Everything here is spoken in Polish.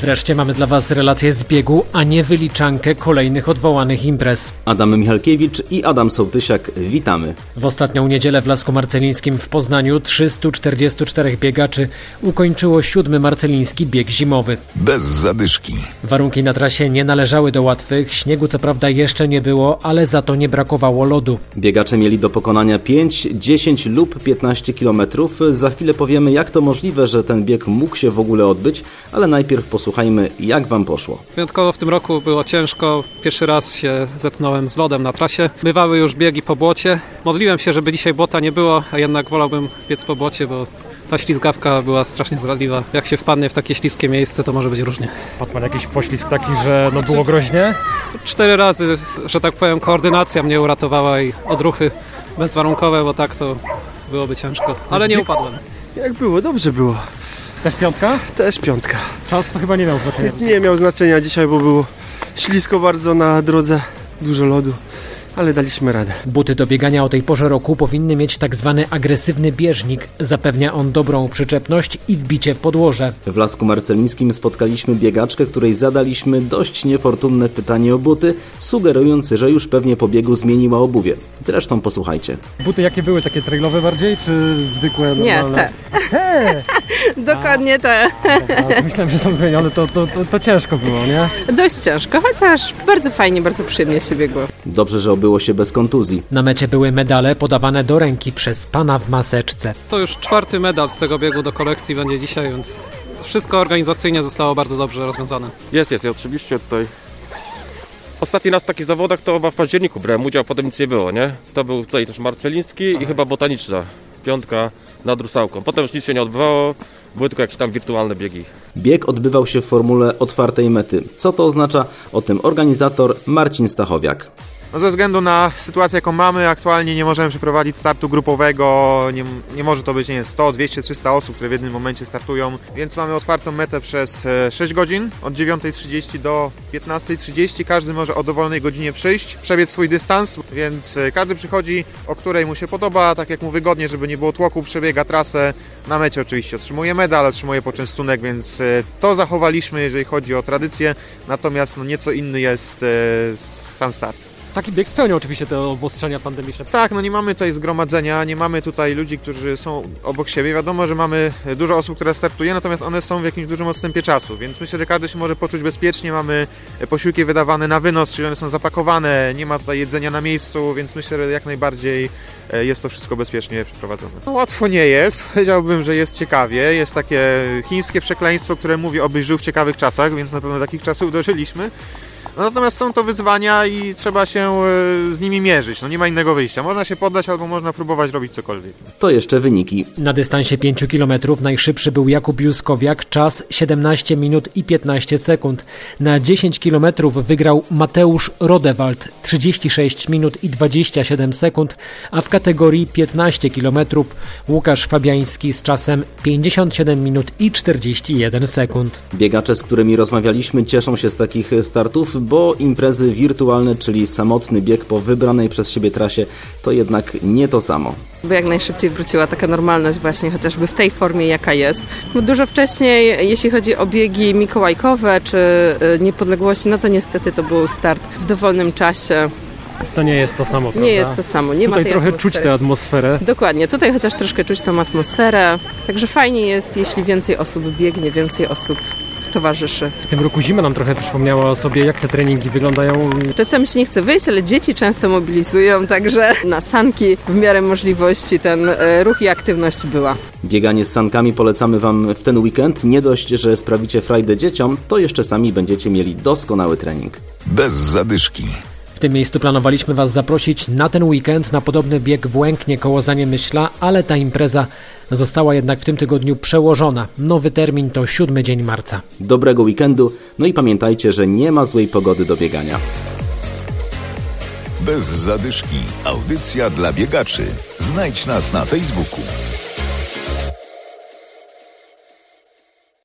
Wreszcie mamy dla Was relację z biegu, a nie wyliczankę kolejnych odwołanych imprez. Adam Michalkiewicz i Adam Sołtysiak, witamy. W ostatnią niedzielę w Lasku Marcelińskim w Poznaniu 344 biegaczy ukończyło siódmy marceliński bieg zimowy. Bez zadyszki. Warunki na trasie nie należały do łatwych, śniegu co prawda jeszcze nie było, ale za to nie brakowało lodu. Biegacze mieli do pokonania 5, 10 lub 15 kilometrów. Za chwilę powiemy, jak to możliwe, że ten bieg mógł się w ogóle odbyć, ale najpierw posłuchajmy Posłuchajmy, jak Wam poszło. Wyjątkowo w tym roku było ciężko. Pierwszy raz się zetknąłem z lodem na trasie. Bywały już biegi po błocie. Modliłem się, żeby dzisiaj błota nie było, a jednak wolałbym biec po błocie, bo ta ślizgawka była strasznie zradliwa. Jak się wpadnie w takie śliskie miejsce, to może być różnie. Padł pan jakiś poślizg taki, że no było groźnie? Cztery razy, że tak powiem, koordynacja mnie uratowała i odruchy bezwarunkowe, bo tak to byłoby ciężko. Ale nie upadłem. Jak było? Dobrze było. Też piątka? Też piątka. Czas to chyba nie miał znaczenia. Nie miał znaczenia dzisiaj, bo było ślisko bardzo na drodze, dużo lodu ale daliśmy radę. Buty do biegania o tej porze roku powinny mieć tak zwany agresywny bieżnik. Zapewnia on dobrą przyczepność i wbicie w podłoże. W Lasku Marcelińskim spotkaliśmy biegaczkę, której zadaliśmy dość niefortunne pytanie o buty, sugerując, że już pewnie po biegu zmieniła obuwie. Zresztą posłuchajcie. Buty jakie były? Takie trailowe bardziej, czy zwykłe, normalne? Nie, te. te. Dokładnie te. A, myślałem, że są zmienione, to, to, to, to ciężko było, nie? Dość ciężko, chociaż bardzo fajnie, bardzo przyjemnie się biegło. Dobrze, że obyło się bez kontuzji. Na mecie były medale podawane do ręki przez pana w maseczce. To już czwarty medal z tego biegu do kolekcji będzie dzisiaj, więc wszystko organizacyjnie zostało bardzo dobrze rozwiązane. Jest, jest, ja oczywiście tutaj Ostatni raz w takich zawodach to chyba w październiku brałem udział, potem nic nie było, nie? To był tutaj też Marceliński i chyba Botaniczna, piątka nad Rusałką. Potem już nic się nie odbywało, były tylko jakieś tam wirtualne biegi. Bieg odbywał się w formule otwartej mety. Co to oznacza? O tym organizator Marcin Stachowiak. No ze względu na sytuację, jaką mamy, aktualnie nie możemy przeprowadzić startu grupowego, nie, nie może to być nie wiem, 100, 200, 300 osób, które w jednym momencie startują, więc mamy otwartą metę przez 6 e, godzin, od 9.30 do 15.30. Każdy może o dowolnej godzinie przyjść, przebiec swój dystans, więc e, każdy przychodzi, o której mu się podoba, tak jak mu wygodnie, żeby nie było tłoku, przebiega trasę. Na mecie oczywiście otrzymuje medal, otrzymuje poczęstunek, więc e, to zachowaliśmy, jeżeli chodzi o tradycję, natomiast no, nieco inny jest sam start. Taki bieg spełnia oczywiście te obostrzenia pandemiczne. Tak, no nie mamy tutaj zgromadzenia, nie mamy tutaj ludzi, którzy są obok siebie. Wiadomo, że mamy dużo osób, które startuje, natomiast one są w jakimś dużym odstępie czasu, więc myślę, że każdy się może poczuć bezpiecznie. Mamy posiłki wydawane na wynos, czyli one są zapakowane, nie ma tutaj jedzenia na miejscu, więc myślę, że jak najbardziej e, jest to wszystko bezpiecznie przeprowadzone. No, łatwo nie jest, powiedziałbym, że jest ciekawie. Jest takie chińskie przekleństwo, które mówi, obyś żył w ciekawych czasach, więc na pewno takich czasów dożyliśmy. No, natomiast są to wyzwania i trzeba się e, z nimi mierzyć. No nie ma innego wyjścia. Można się poddać albo można próbować robić cokolwiek. To jeszcze wyniki. Na dystansie 5 km najszybszy był Jakub Juskowiak, czas 17 minut i 15 sekund. Na 10 km wygrał Mateusz Rodewald 36 minut i 27 sekund, a w kategorii 15 km Łukasz Fabiański z czasem 57 minut i 41 sekund. Biegacze, z którymi rozmawialiśmy, cieszą się z takich startów, bo imprezy wirtualne, czyli samotny bieg po wybranej przez siebie trasie, to jednak nie to samo. By jak najszybciej wróciła taka normalność właśnie chociażby w tej formie, jaka jest. Bo dużo wcześniej, jeśli chodzi o biegi mikołajkowe czy y, niepodległości, no to niestety to był start w dowolnym czasie. To nie jest to samo, prawda? Nie jest to samo. Nie tutaj ma trochę atmosfery. czuć tę atmosferę. Dokładnie, tutaj chociaż troszkę czuć tą atmosferę. Także fajnie jest, jeśli więcej osób biegnie, więcej osób towarzyszy. W tym roku zima nam trochę przypomniała o sobie, jak te treningi wyglądają. Czasem się nie chce wyjść, ale dzieci często mobilizują, także na sanki w miarę możliwości ten e, ruch i aktywność była. Bieganie z sankami polecamy Wam w ten weekend. Nie dość, że sprawicie frajdę dzieciom, to jeszcze sami będziecie mieli doskonały trening. Bez zadyszki. W tym miejscu planowaliśmy Was zaprosić na ten weekend na podobny bieg w Łęknie koło Zaniemyśla, ale ta impreza została jednak w tym tygodniu przełożona. Nowy termin to 7 dzień marca. Dobrego weekendu, no i pamiętajcie, że nie ma złej pogody do biegania. Bez zadyszki. Audycja dla biegaczy. Znajdź nas na Facebooku.